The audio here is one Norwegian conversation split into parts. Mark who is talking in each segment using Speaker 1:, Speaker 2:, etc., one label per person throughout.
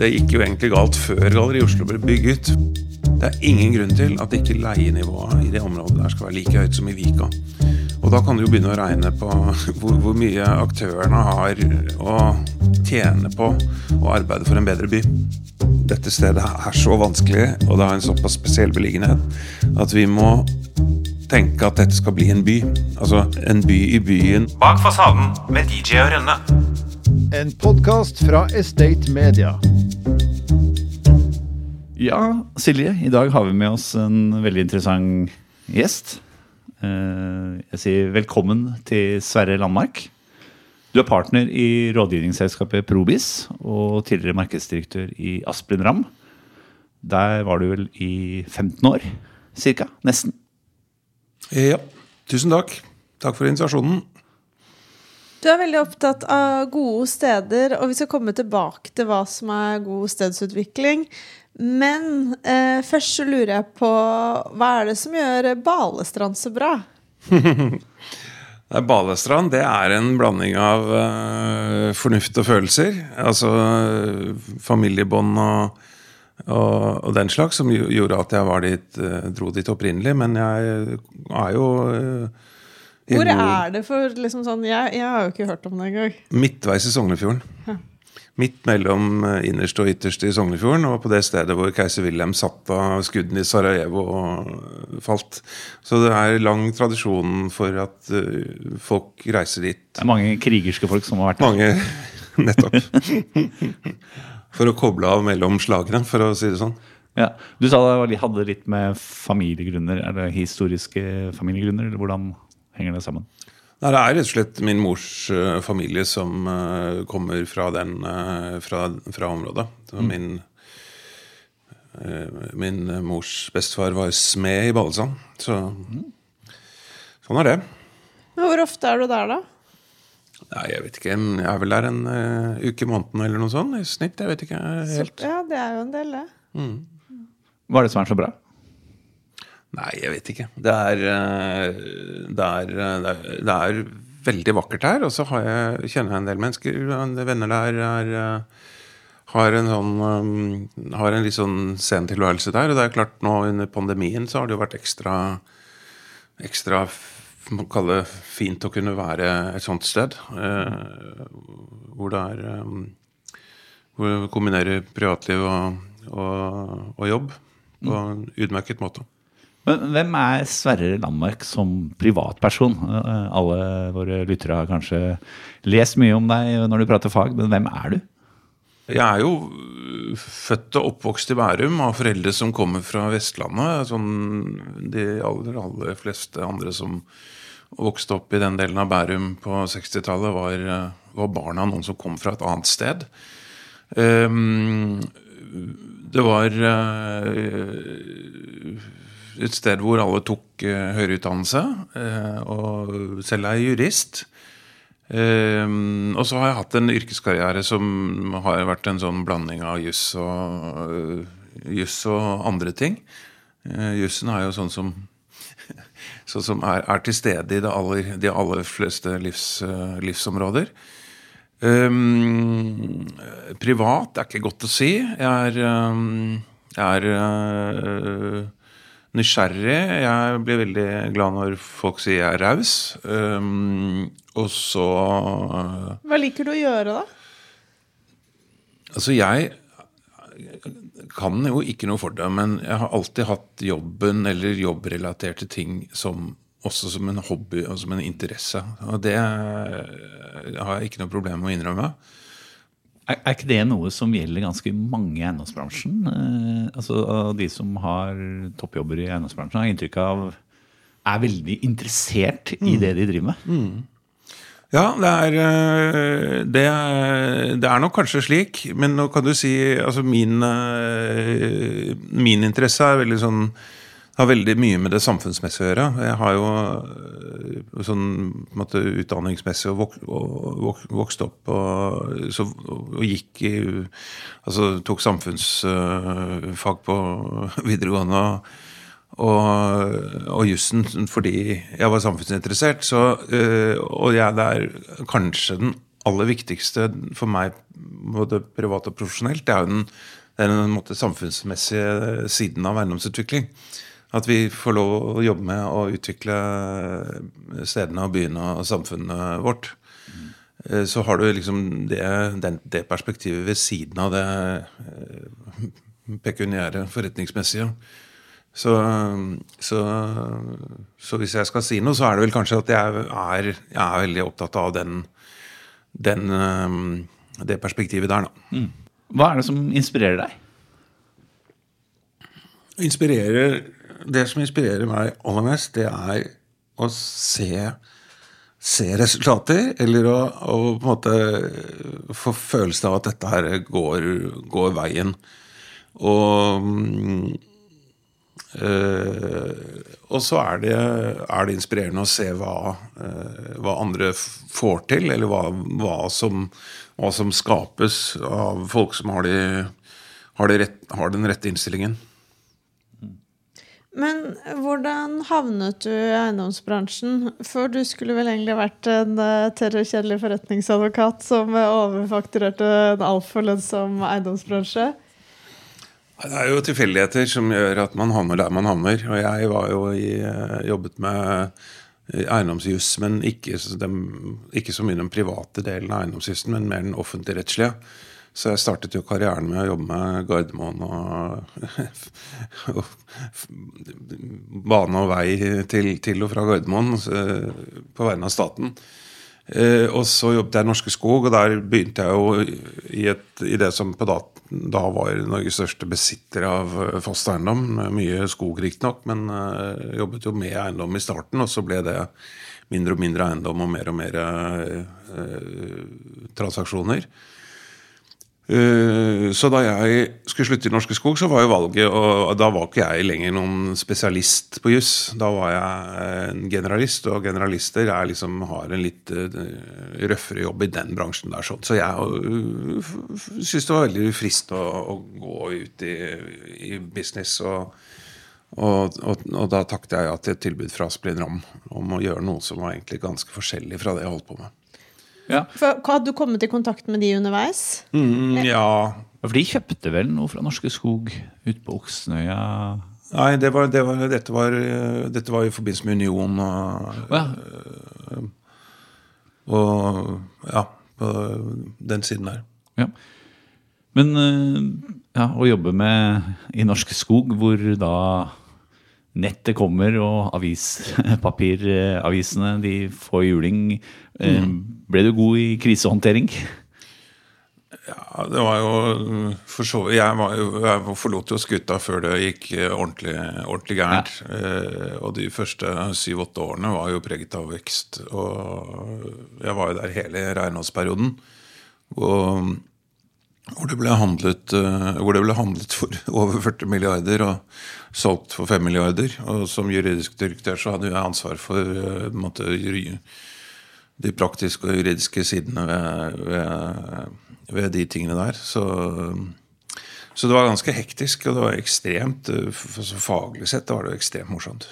Speaker 1: det gikk jo egentlig galt før Galleri Oslo ble bygget. Det er ingen grunn til at ikke leienivået i det området der skal være like høyt som i Vika. Og da kan du jo begynne å regne på hvor, hvor mye aktørene har å tjene på å arbeide for en bedre by. Dette stedet er så vanskelig, og det har en såpass spesiell beliggenhet, at vi må tenke at dette skal bli en by. Altså en by i byen.
Speaker 2: Bak fasaden med DJ og Rønne.
Speaker 3: En podkast fra Estate Media.
Speaker 4: Ja, Silje, i dag har vi med oss en veldig interessant gjest. Eh, Jeg sier velkommen til Sverre Landmark. Du er partner i rådgivningsselskapet Probis og tidligere markedsdirektør i Asplin Ram. Der var du vel i 15 år, cirka? Nesten.
Speaker 1: Ja, tusen takk. Takk for invitasjonen.
Speaker 5: Du er veldig opptatt av gode steder, og vi skal komme tilbake til hva som er god stedsutvikling. Men eh, først så lurer jeg på hva er det som gjør Balestrand så bra?
Speaker 1: Balestrand det er en blanding av uh, fornuft og følelser. Altså uh, familiebånd og, og, og den slags, som gjorde at jeg dit, uh, dro dit opprinnelig. Men jeg er jo
Speaker 5: Hvor er det for liksom sånn Jeg, jeg har jo ikke hørt om det engang.
Speaker 1: Midtveis i Sognefjorden. Midt mellom eh, innerst og ytterst i Sognefjorden, og på det stedet hvor keiser Wilhelm satt av skuddene i Sarajevo og eh, falt. Så det er lang tradisjon for at eh, folk reiser dit.
Speaker 4: Det er mange krigerske folk som har vært der.
Speaker 1: Mange Nettopp. For å koble av mellom slagene, for å si det sånn.
Speaker 4: Ja. Du sa det var hadde litt med familiegrunner. Er det historiske familiegrunner, eller hvordan henger det sammen?
Speaker 1: Nei, Det er rett og slett min mors uh, familie som uh, kommer fra, den, uh, fra, fra området. Mm. min, min mors bestefar var smed i Balestrand. Så sånn er det.
Speaker 5: Men hvor ofte er du der, da?
Speaker 1: Nei, jeg vet ikke. Jeg er vel der en uke i måneden eller noe sånt i snitt. Jeg vet ikke helt.
Speaker 5: Ja, det er jo en del, det.
Speaker 4: Hva er det som er så bra?
Speaker 1: Nei, jeg vet ikke. Det er, eh, det er, eh, det er, det er veldig vakkert her. Og så kjenner jeg en del mennesker. en Venner der er, eh, har en sånn Har en litt sånn sen tilværelse der. Og det er klart, nå under pandemien så har det jo vært ekstra Ekstra f- må kalle det fint å kunne være et sånt sted. eh, hvor det er eh, Hvor du kombinerer privatliv og, og, og jobb på en utmerket måte.
Speaker 4: Men hvem er Sverre Landmark som privatperson? Eh, Alle våre lyttere har kanskje lest mye om deg når du prater fag, men hvem er du?
Speaker 1: Jeg er jo født og oppvokst i Bærum av foreldre som kommer fra Vestlandet. Sånn de aller, aller fleste andre som vokste opp i den delen av Bærum på 60-tallet, var, øh, var barn av noen som kom fra et annet sted. Um, det var øh, et sted hvor alle tok uh, høyere utdannelse, Uh, og selv er jeg jurist. Uh, og så har jeg hatt en yrkeskarriere som har vært en sånn blanding av juss og, og andre ting. Uh, jussen er jo sånn som, sånn som er, er til stede i aller, de aller fleste livs, livsområder. Um, privat er ikke godt å si. Jeg er, um, jeg er øh, nysgjerrig. Jeg blir veldig glad når folk sier jeg er raus. Um, og så øh,
Speaker 5: Hva liker du å gjøre, da?
Speaker 1: Altså, jeg kan jo ikke noe for det, men jeg har alltid hatt jobben eller jobbrelaterte ting som også som en hobby og som en interesse. Og det har jeg ikke noe problem med å innrømme.
Speaker 4: Er, er ikke det noe som gjelder ganske mange i eiendomsbransjen? Eh, altså De som har toppjobber i eiendomsbransjen, har inntrykk av er veldig interessert i det de driver med.
Speaker 1: Ja, det er, øh, det, er- det er nok kanskje slik, men nå kan du si altså min, øh, min interesse er veldig sånn har veldig mye med det samfunnsmessige å gjøre. Jeg har jo øh, sånn måte, utdanningsmessig vok, vok, vokst opp og, så, og gikk i Altså tok samfunnsfag på videregående. og og, og jussen fordi jeg var samfunnsinteressert. Så, øh, og jeg, det er kanskje den aller viktigste for meg, både privat og profesjonelt, det er jo den, den måte, samfunnsmessige siden av eiendomsutvikling. At vi får lov å jobbe med å utvikle stedene og byene og samfunnet vårt. Mm. Så har du liksom det, den, det perspektivet ved siden av det eh, pekuniære, forretningsmessige. Så, så, så hvis jeg skal si noe, så er det vel kanskje at jeg er, jeg er veldig opptatt av den, den, eh, det perspektivet der, da.
Speaker 4: Hva er det som inspirerer deg?
Speaker 1: Inspirerer, det som inspirerer meg aller mest, det er å se, se resultater. Eller å, å på en måte få følelsen av at dette her går, går veien. Og eh, og så er det, er det inspirerende å se hva, eh, hva andre får til, eller hva, hva, som, hva som skapes av folk som har, de, har, de rett, har den rette innstillingen.
Speaker 5: Men hvordan havnet du i eiendomsbransjen? For du skulle vel egentlig vært en uh, tørr og kjedelig forretningsadvokat som eh, overfakturerte en altfor lønnsom eiendomsbransje?
Speaker 1: Det er jo tilfeldigheter som gjør at man havner der man havner. Og jeg var jo i, eh, jobbet med eiendomsjuss, men ikke, så ikke så mye den private delen av eiendomsjussen, men mer den offentligrettslige. Så jeg startet jo karrieren med å jobbe med Gardermoen og, og bane og vei til, til og fra Gardermoen eh, på vegne av staten. Eh, og så jobbet jeg i Norske Skog, og der begynte jeg jo i, et, i det som på da, da var Norges største besitter av fast eiendom. Mye skog, riktignok, men eh, jobbet jo med eiendom i starten. Og så ble det mindre og mindre eiendom og mer og mer eh, eh, transaksjoner. Eh, Så da jeg skulle slutte i Norske Skog, så var jo valget Og da var ikke jeg lenger noen spesialist på juss. Da var jeg en generalist, og generalister er liksom, har en litt eh, røffere jobb i den bransjen der. Sånn. Så jeg syntes det var veldig frist å, å gå ut i, i business. Og, og, og, og da takket jeg ja til et tilbud fra Splin Ramm om å gjøre noe som var egentlig ganske forskjellig fra det jeg holdt på med.
Speaker 4: Ja.
Speaker 5: For, hadde du kommet i kontakt med de underveis?
Speaker 1: Mm, ja,
Speaker 4: For de kjøpte vel noe fra Norske Skog ute på Oksnøya?
Speaker 1: Nei, det var, det var, dette, var, eh, dette var i forbindelse med Union og,
Speaker 4: ja.
Speaker 1: og Ja, på den siden der.
Speaker 4: ja. Men eh, ja, å jobbe med i Norske Skog, hvor da nettet kommer og avispapiravisene de får juling. Mm. Ble du god i krisehåndtering?
Speaker 1: Ja, det var jo for så vidt Jeg, var jo, jeg forlot jo skuta før det gikk eh, ordentlig, ordentlig gærent. Eh, og de første syv-åtte årene var jo preget av vekst. Og jeg var jo der hele regnholdsperioden, Og hvor det ble handlet, eh, hvor det ble handlet for over 40 milliarder og solgt for 5 milliarder. Og som juridisk direktør så hadde jeg ansvar for eh, måte, de praktiske og juridiske sidene ved, ved, ved de tingene der. Så, så det var ganske hektisk, og det var ekstremt eh, f- Faglig sett var det ekstremt morsomt.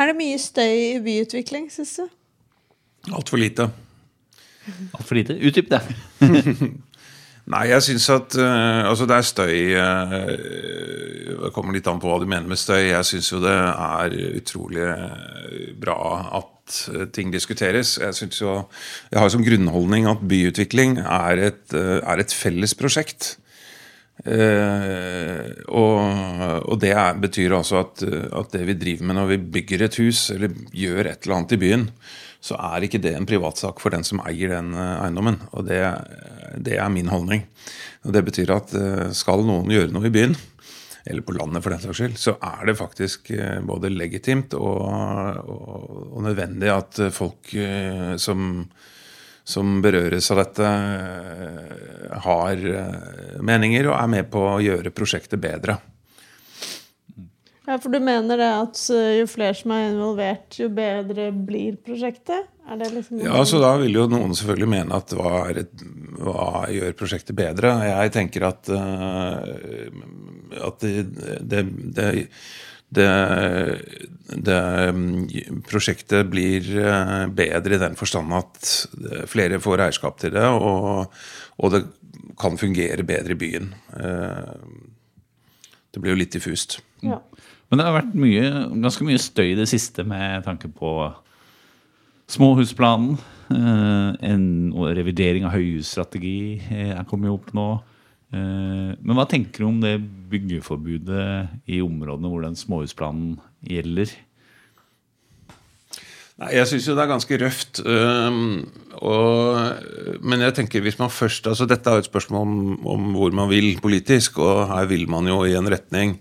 Speaker 5: Er det mye støy i byutvikling, syns du?
Speaker 1: Altfor lite.
Speaker 4: Altfor lite. Utdyp det.
Speaker 1: Nei, jeg syns at uh, Altså, det er støy uh, Det kommer litt an på hva du mener med støy. Jeg syns jo det er utrolig eh, bra at ting diskuteres. Jeg synes jo Jeg har som grunnholdning at byutvikling er et, er et felles prosjekt. Eh, og, og det er, betyr altså at, at det vi driver med når vi bygger et hus eller gjør et eller annet i byen, så er ikke det en privatsak for den som eier den eh, eiendommen. Og det, det er min holdning. Og det betyr at eh, skal noen gjøre noe i byen, eller på landet for den saks skyld, så er det faktisk eh, både legitimt og, og, og nødvendig at folk som som berøres av dette, har meninger og er med på å gjøre prosjektet bedre.
Speaker 5: Ja, For du mener det at eh, jo flere som er involvert, jo bedre blir prosjektet? Det liksom
Speaker 1: Ja, så Da vil jo noen selvfølgelig mene at hva, er et, hva gjør prosjektet bedre? Jeg tenker at, uh, at det, det, det det, mm, prosjektet blir eh, bedre i den forstand at flere får eierskap til det, og, og det kan fungere bedre i byen. Det blir jo litt diffust.
Speaker 5: Ja.
Speaker 4: Men det har vært mye, ganske mye støy i det siste med tanke på småhusplanen. eh, En revidering av høyhusstrategi eh, er kommet opp nå. Eh, Men hva tenker du om det byggeforbudet i områdene hvor den småhusplanen gjelder?
Speaker 1: Nei, Jeg syns jo det er ganske røft. Og, men jeg tenker hvis man først altså Dette er jo et spørsmål om, om hvor man vil politisk, og her vil man jo i en retning.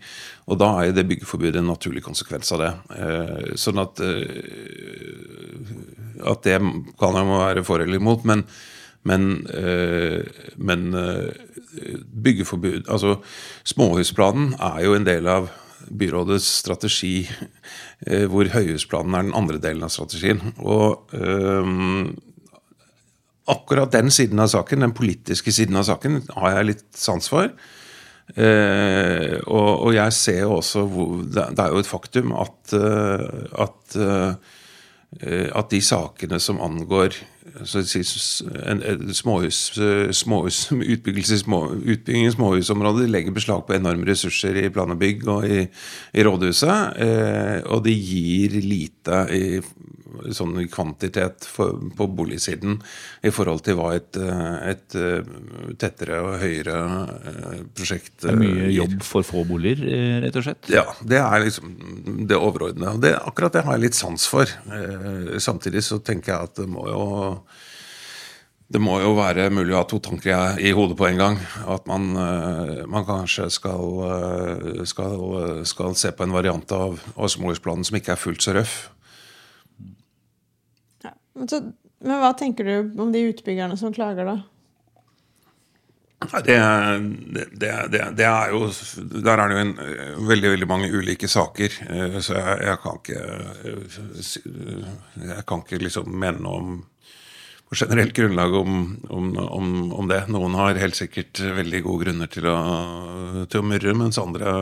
Speaker 1: Og da er jo det byggeforbudet en naturlig konsekvens av det. Eh, sånn at eh, At det kan jeg må være for eller imot, men, men, eh, men byggeforbud Altså, småhusplanen er jo en del av byrådets strategi, hvor høyhusplanen er den andre delen av strategien. Og eh, akkurat den siden av saken, den politiske siden av saken, har jeg litt sans for. Eh, og, og jeg ser jo også hvor Det, er jo et faktum at, eh, at eh, at de sakene som angår småhus, eh, utbygging i småhusområder legger beslag på enorme ressurser i plan og bygg og i, i rådhuset. Eh, og det gir lite i sånn kvantitet for, på boligsiden i forhold til hva et, eh, et eh, tettere og høyere eh, prosjekt
Speaker 4: Det er mye jobb for få boliger, rett og slett.
Speaker 1: Ja, det er liksom det overordnede. Og det, akkurat det har jeg litt sans for. Samtidig så tenker jeg at det må jo det må jo være mulig å ha to tanker i- hodet på en gang. At man, man kanskje skal, skal, skal se på en variant av, av som ikke er fullt så røff.
Speaker 5: Men, så, men hva tenker du om de utbyggerne som klager, da?
Speaker 1: Det, det, det, det, det er jo Der er det jo en, eh, veldig veldig mange ulike saker. eh, Så jeg, jeg kan ikke eh, Jeg kan ikke liksom mene noe om på generelt grunnlag om, om, om, om det. Noen har helt sikkert veldig gode grunner til å, til å murre, mens andre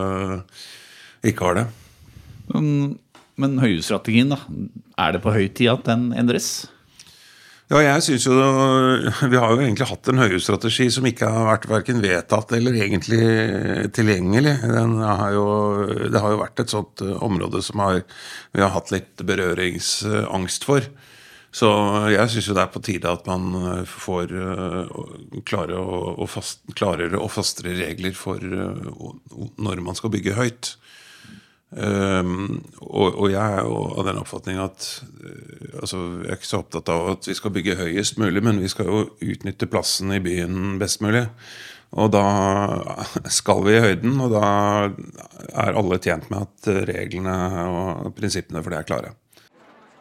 Speaker 1: ikke har det.
Speaker 4: Men, men høyhusstrategien, da? Er det på høy tid at den endres?
Speaker 1: Ja, jeg synes jo Vi har jo egentlig hatt en høyhusstrategi som ikke har vært verken vedtatt eller egentlig tilgjengelig. Har jo, det har jo vært et sånt eh, område som har, vi har hatt litt berøringsangst for. Så jeg syns det er på tide at man eh, får eh, klare og, og fast, klarere og fastere regler for når man skal bygge høyt. Um, og, og jeg er jo av den oppfatning at uh, altså, Jeg er ikke så opptatt av at vi skal bygge høyest mulig, men vi skal jo utnytte plassen i byen best mulig. Og da skal vi i høyden, og da er alle tjent med at reglene og prinsippene for det er klare.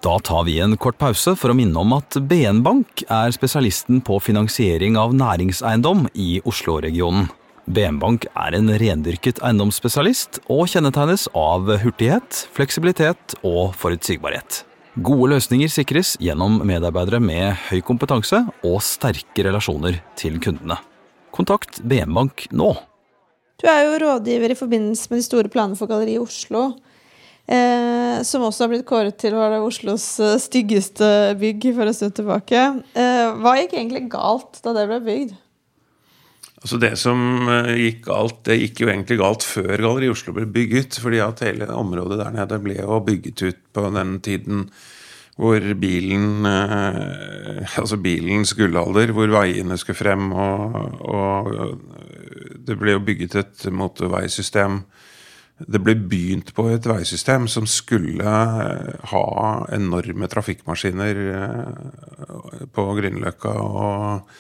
Speaker 6: Da tar vi en kort pause for å minne om at BN Bank er spesialisten på finansiering av næringseiendom i Oslo-regionen. BN Bank er en rendyrket eiendomsspesialist og kjennetegnes av hurtighet, fleksibilitet og forutsigbarhet. Gode løsninger sikres gjennom medarbeidere med høy kompetanse og sterke relasjoner til kundene. Kontakt BM Bank nå.
Speaker 5: Du er jo rådgiver i forbindelse med de store planene for Galleri Oslo. Eh, som også har blitt kåret til var det Oslos eh, styggeste bygg for en stund tilbake. Eh, hva gikk egentlig galt da det ble bygd?
Speaker 1: Altså Det som eh, gikk galt, det gikk jo egentlig galt før Galleri Oslo ble bygget. fordi at hele området der nede ble jo bygget ut på den tiden hvor bilen eh, Altså bilens gullalder, hvor veiene skulle frem. Og, og det ble jo bygget et motorveisystem. Det ble begynt på et veisystem som skulle eh, ha enorme trafikkmaskiner eh, på Grünerløkka og,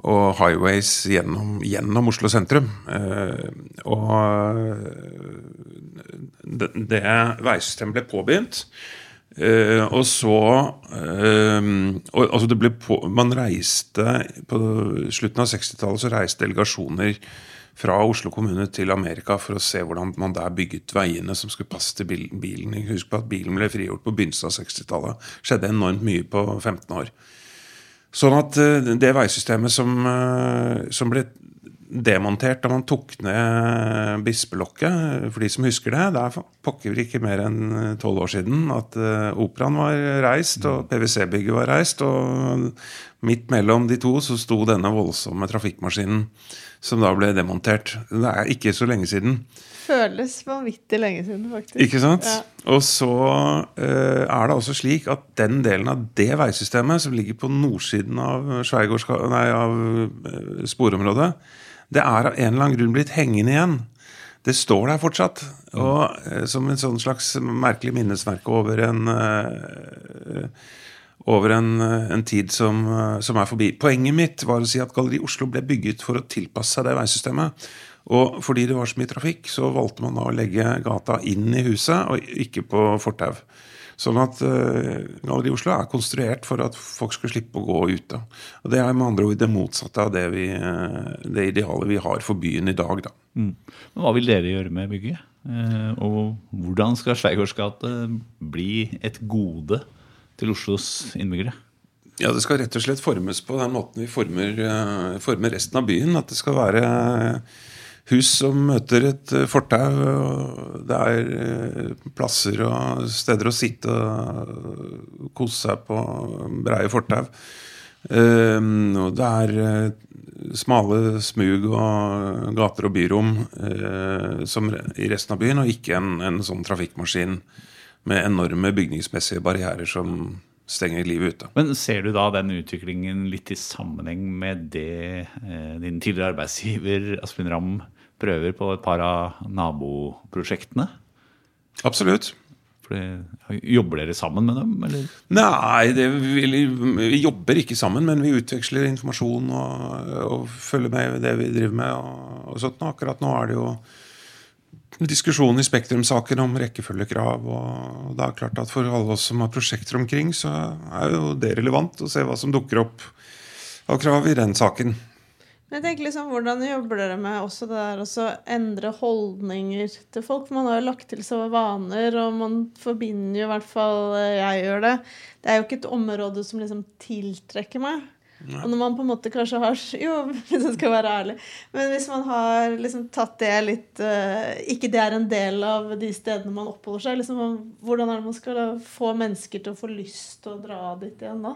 Speaker 1: og highways gjennom, gjennom Oslo sentrum. Eh, og det, det veisystemet ble påbegynt. Eh, og så eh, og, altså det ble på, Man reiste På slutten av 60-tallet så reiste delegasjoner fra Oslo kommune til Amerika for å se hvordan man der bygget veiene som skulle passe til bilen. Husk på at bilen ble frigjort på begynnelsen av 60-tallet. Skjedde enormt mye på 15 år. Sånn at eh, det veisystemet som, eh, som ble demontert da man tok ned bispelokket. For de som husker det. Det er pokker ikke mer enn tolv år siden at operaen var reist og PwC-bygget var reist. Og midt mellom de to så sto denne voldsomme trafikkmaskinen som da ble demontert. Det er ikke så lenge siden.
Speaker 5: Føles vanvittig lenge siden, faktisk.
Speaker 1: Ikke sant?
Speaker 5: Ja.
Speaker 1: Og så eh, er det også slik at den delen av det veisystemet som ligger på nordsiden av, nei, av eh, sporområdet, det er av en eller annen grunn blitt hengende igjen. Det står der fortsatt. Og eh, som en sånn slags merkelig minnesmerke over en eh, over en, eh, en tid som, eh, som er forbi. Poenget mitt var å si at Galleri Oslo ble bygget for å tilpasse seg det veisystemet. Og fordi det var så mye trafikk, så valgte man da å legge gata inn i huset, og ikke på fortau. Sånn at uh, Galleri Oslo er konstruert for at folk skal slippe å gå ute. Og Det er med andre ord det motsatte av det, vi, eh, det idealet vi har for byen i dag. da.
Speaker 4: Men hva vil dere gjøre med bygget? Uh, og hvordan skal Schweigårds gate bli et gode til Oslos innbyggere?
Speaker 1: Ja, Det skal rett og slett formes på den måten vi former, uh, former resten av byen. At det skal være hus som møter et eh, fortau. og Det er eh, plasser og steder å sitte og kose seg på breie fortau. Eh, og det er eh, smale smug og gater og byrom som i resten av byen, og ikke en, en sånn trafikkmaskin med enorme bygningsmessige barrierer som stenger livet ute.
Speaker 4: Men ser du da den utviklingen litt i sammenheng med det din tidligere arbeidsgiver Asplin Ramm prøver på et par av naboprosjektene?
Speaker 1: Absolutt.
Speaker 4: Fordi, jobber dere sammen med dem, eller?
Speaker 1: Nei, det, vi, vi jobber ikke sammen, men vi utveksler informasjon og, og følger med i det vi driver med. Og, og sånt. Akkurat nå er det jo diskusjon i Spektrum-saken om rekkefølgekrav. Og det er klart at For alle oss som har prosjekter omkring, så er jo det relevant å se hva som dukker opp av krav i den saken.
Speaker 5: Men jeg tenker liksom, Hvordan jobber dere med også det der å endre holdninger til folk? For man har jo lagt til seg vaner, og man forbinder jo i hvert fall eh, jeg gjør det. Det er jo ikke et område som liksom tiltrekker meg. Og når man på en måte kanskje har Jo, hvis jeg skal være ærlig. Men hvis man har liksom tatt det litt eh, Ikke det er en del av de stedene man oppholder seg, liksom, hvordan er det man skal få mennesker til å få lyst til å dra dit igjen da?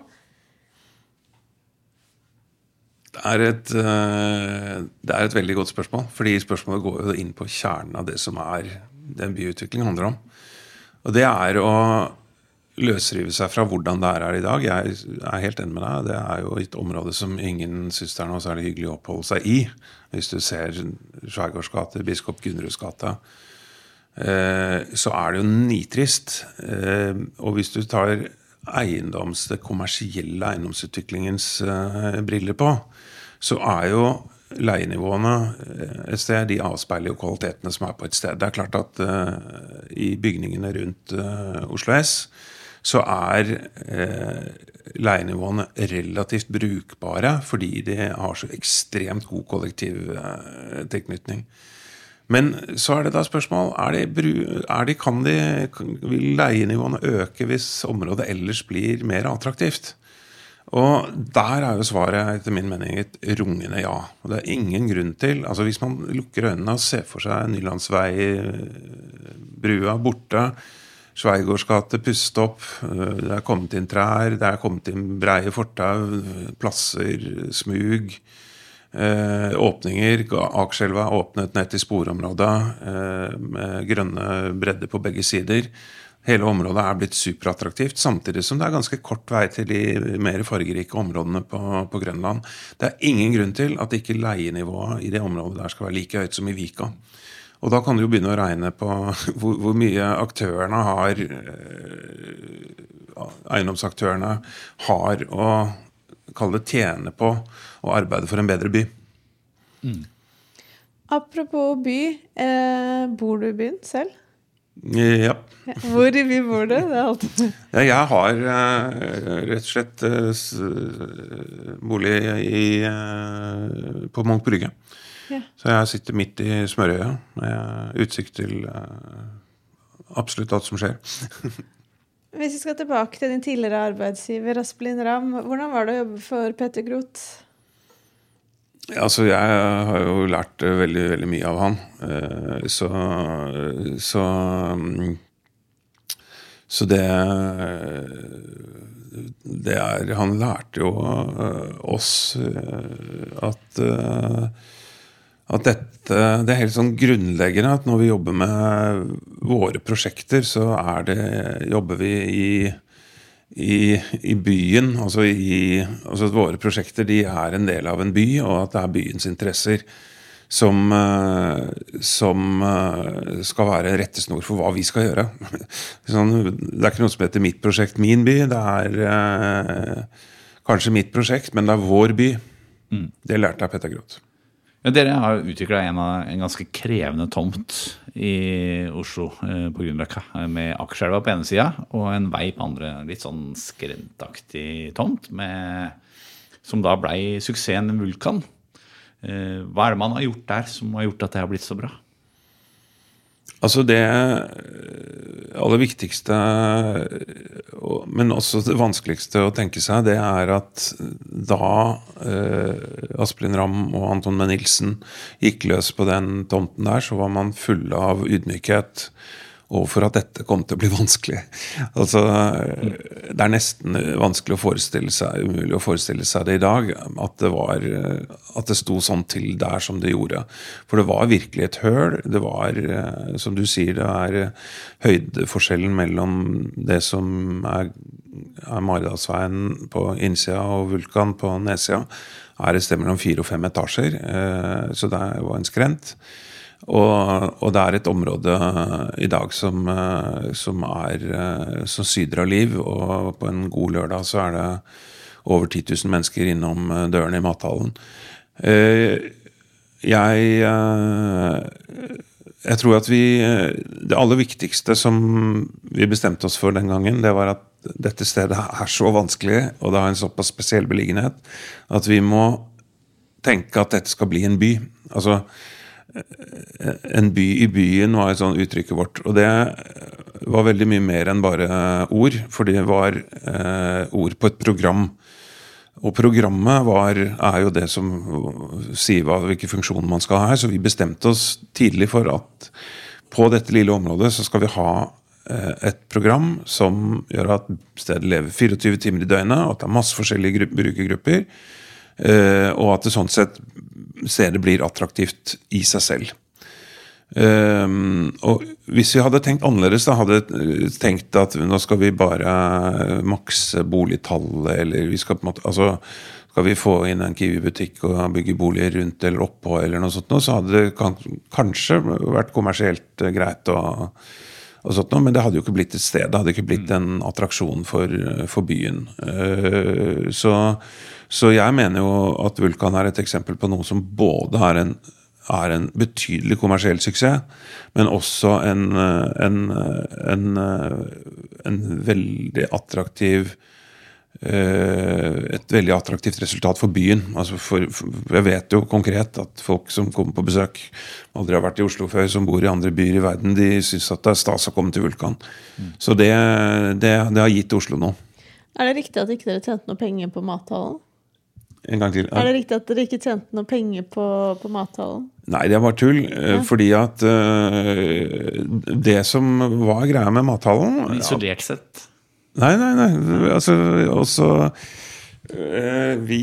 Speaker 1: Det er, et, eh, det er et veldig godt spørsmål. Fordi spørsmålet går jo inn på kjernen av det som er den byutviklingen handler om. Og det er å løsrive seg fra hvordan det er her i dag. Jeg er helt enig med deg. Det er jo et område som ingen syns det er noe særlig hyggelig å oppholde seg i. Hvis du ser Skjærgårdsgate, Biskop Gunruds gate, eh, så er det jo nitrist. Eh, og hvis du tar eiendoms, det kommersielle eiendomsutviklingens eh, briller på, så er jo leienivåene eh, et sted, de avspeiler jo kvalitetene som er på et sted. Det er klart at eh, i bygningene rundt eh, Oslo S så er eh, leienivåene relativt brukbare fordi de har så ekstremt god kollektivtilknytning. Men så er det da spørsmål er de, er de, kan de, Vil leienivåene øke hvis området ellers blir mer attraktivt? Og der er jo svaret etter min mening et rungende ja. Og det er ingen grunn til altså Hvis man lukker øynene og ser for seg Nylandsvei-brua borte, Sveigårds gate pustet opp, det er kommet inn trær, det er kommet inn breie fortau, plasser, smug. Eh, åpninger. Akerselva er åpnet ned til sporområda eh, med grønne bredder på begge sider. Hele området er blitt superattraktivt, samtidig som det er ganske kort vei til de mer fargerike områdene på, på Grønland. Det er ingen grunn til at ikke leienivået i det området der skal være like høyt som i Vika. Og da kan du jo begynne å regne på hvor, hvor mye aktørene har eh, Eiendomsaktørene har å kalle det tjene på å arbeide for en bedre by.
Speaker 5: Apropos by, eh, bor du i byen selv?
Speaker 1: Ja.
Speaker 5: Hvor i by bor du? Er
Speaker 1: Ja, Jeg har eh, rett og slett eh, bolig i, eh, på Munch brygge.
Speaker 5: Ja.
Speaker 1: Så jeg sitter midt i smørøya med utsikt til eh, absolutt alt som skjer.
Speaker 5: Hvis vi skal tilbake til din tidligere arbeidsgiver Asplin Ramm, hvordan var det å jobbe for Petter Groth?
Speaker 1: Altså, jeg har jo lært eh, veldig, veldig mye av han. Eh, Så, så Så det Det er Han lærte jo eh, oss at at dette Det er helt sånn grunnleggende at når vi jobber med våre prosjekter, så er det Jobber vi i i, i byen, altså, i, altså at våre prosjekter de er en del av en by, og at det er byens interesser som, eh, som eh, skal være rettesnor for hva vi skal gjøre. Sånn, det er ikke noe som heter 'mitt prosjekt, min by'. Det er eh, kanskje mitt prosjekt, men det er vår by. Det lærte jeg av Petter Groth.
Speaker 4: Dere har utvikla en, en ganske krevende tomt i Oslo eh, på Grünerløkka. eh, Med Akerselva på ene sida og en vei på andre. Litt sånn skrentaktig tomt med, som da blei suksessen Vulkan. Eh, hva er det man har gjort der som har gjort at det har blitt så bra?
Speaker 1: Altså det aller viktigste, men også det vanskeligste å tenke seg, det er at da eh, Asplin Ramm og Anton Menn Nilsen gikk løs på den tomten der, så var man fulle av ydmykhet overfor at dette kom til å bli vanskelig. Altså, Det er nesten vanskelig å forestille seg, umulig å forestille seg det i dag, at det, var, at det sto sånn til der som det gjorde. For det var virkelig et høl. Det var, eh, som du sier, det er eh, høydeforskjellen mellom det som er, er Maridalsveien på innsida og Vulkan på nedsida, er et sted mellom fire og fem etasjer. eh, Så det var en skrent. Og, og det er et område i dag som, eh, som, er, eh, som syder av liv. Og på en god lørdag så er det over 10 000 mennesker innom eh, dørene i mathallen. Eh, Jeg, eh, jeg tror at vi eh, Det aller viktigste som vi bestemte oss for den gangen, det var at dette stedet er så vanskelig, og det har en såpass spesiell beliggenhet, at vi må tenke at dette skal bli en by. Altså en by i byen var et sånt uttrykket vårt. Og det var veldig mye mer enn bare ord, for det var eh, ord på et program. Og programmet var, er jo det som sier hva, hvilke funksjoner man skal ha her. Så vi bestemte oss tidlig for at på dette lille området så skal vi ha eh, et program som gjør at stedet lever 24 timer i døgnet, og at det er masse forskjellige brukergrupper. eh, Og at det sånn sett stedet blir attraktivt i seg selv. Um, og hvis vi hadde tenkt annerledes, da hadde vi tenkt at nå skal vi bare makse boligtallet, eller vi skal på en måte altså, skal vi få inn en Kiwi-butikk og bygge boliger rundt eller oppå, eller noe sånt, så hadde det kanskje vært kommersielt eh, greit og, og sånt noe, men det hadde jo ikke blitt et sted. Det hadde ikke blitt en attraksjon for, for byen. Eh, Så, så jeg mener jo at Vulkan er et eksempel på noe som både er en, er en betydelig kommersiell suksess, men også en, eh, en, eh, en, veldig attraktiv et veldig attraktivt resultat for byen. Altså for, for Jeg vet jo konkret at folk som kommer på besøk, aldri har vært i Oslo før, som bor i andre byer i verden, de syns at det er stas å komme til Vulkan. Så det, det, det har gitt Oslo noe.
Speaker 5: Er det riktig at ikke dere tjente noe penger på mathallen?
Speaker 1: En gang til.
Speaker 5: Er det riktig at dere ikke tjente noe penger på, på mathallen?
Speaker 1: Nei, det var tull. Ja. Fordi at uh, det som var greia med mathallen
Speaker 4: Isolert sett.
Speaker 1: Nei, nei, nei. Altså, også eh, vi,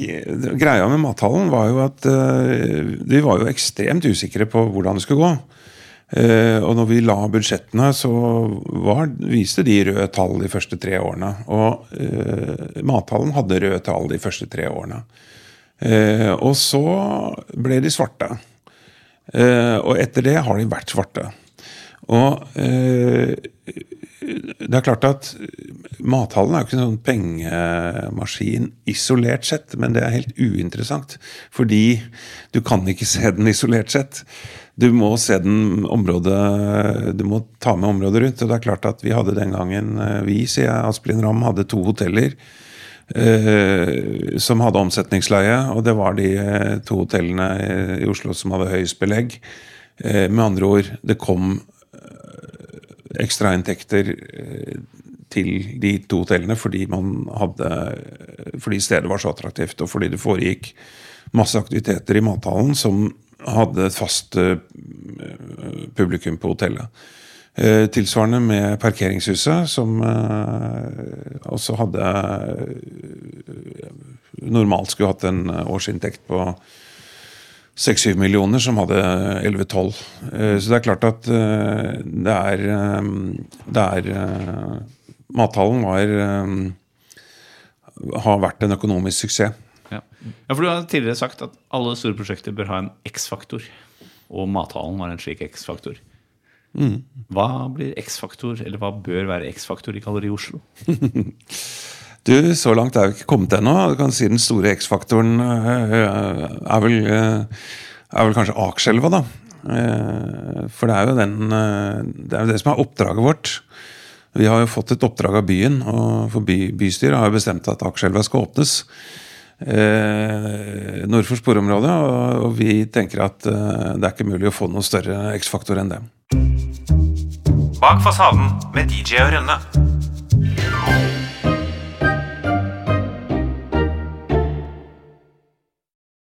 Speaker 1: Greia med mathallen var jo at eh, vi var jo ekstremt usikre på hvordan det skulle gå. Eh, og når vi la budsjettene, så var, viste de røde tall de første tre årene. Og uh, mathallen hadde røde tall de første tre årene. Uh, og så ble de svarte. Uh, og etter det har de vært svarte. Og eh, det er klart at mathallen er jo ikke en sånn pengemaskin isolert sett, men det er helt uinteressant. Fordi du kan ikke se den isolert sett. Du må se den området Du må ta med området rundt. Og det er klart at vi hadde den gangen eh, Vi, sier jeg, Asplin Ramm, hadde to hoteller. Uh, som hadde omsetningsleie, og det var de eh, to hotellene i- Oslo som hadde høyest belegg. Uh, med andre ord, det kom ekstrainntekter eh, til de to hotellene fordi hadde fordi stedet var så attraktivt, og fordi det foregikk masse aktiviteter i mathallen som hadde et fast eh, publikum på hotellet. Eh, tilsvarende med parkeringshuset, som også hadde Normalt skulle hatt en årsinntekt på 6-7 millioner, som hadde 11-12. Eh, så det er klart at eh, det er, eh, det er Mathallen var har vært en økonomisk suksess.
Speaker 4: Ja. ja, for Du har tidligere sagt at alle store prosjekter bør ha en X-faktor. Og mathallen var en slik X-faktor. Hva blir X-faktor, eller hva bør være X-faktor i Kalori Oslo?
Speaker 1: Du, Så langt er vi ikke kommet ennå. Du kan si Den store X-faktoren eh, er, vel, eh, er vel kanskje Akerselva, da. Eh, For det er jo den, det er jo det som er oppdraget vårt. Vi har jo fått et oppdrag av byen, og for by, bystyret har jo bestemt at Akerselva skal åpnes. Eh, nord for sporområdet, og, og vi tenker at det er ikke mulig å få noe større X-faktor enn det.
Speaker 2: Bak fasaden med DJ og Rønne.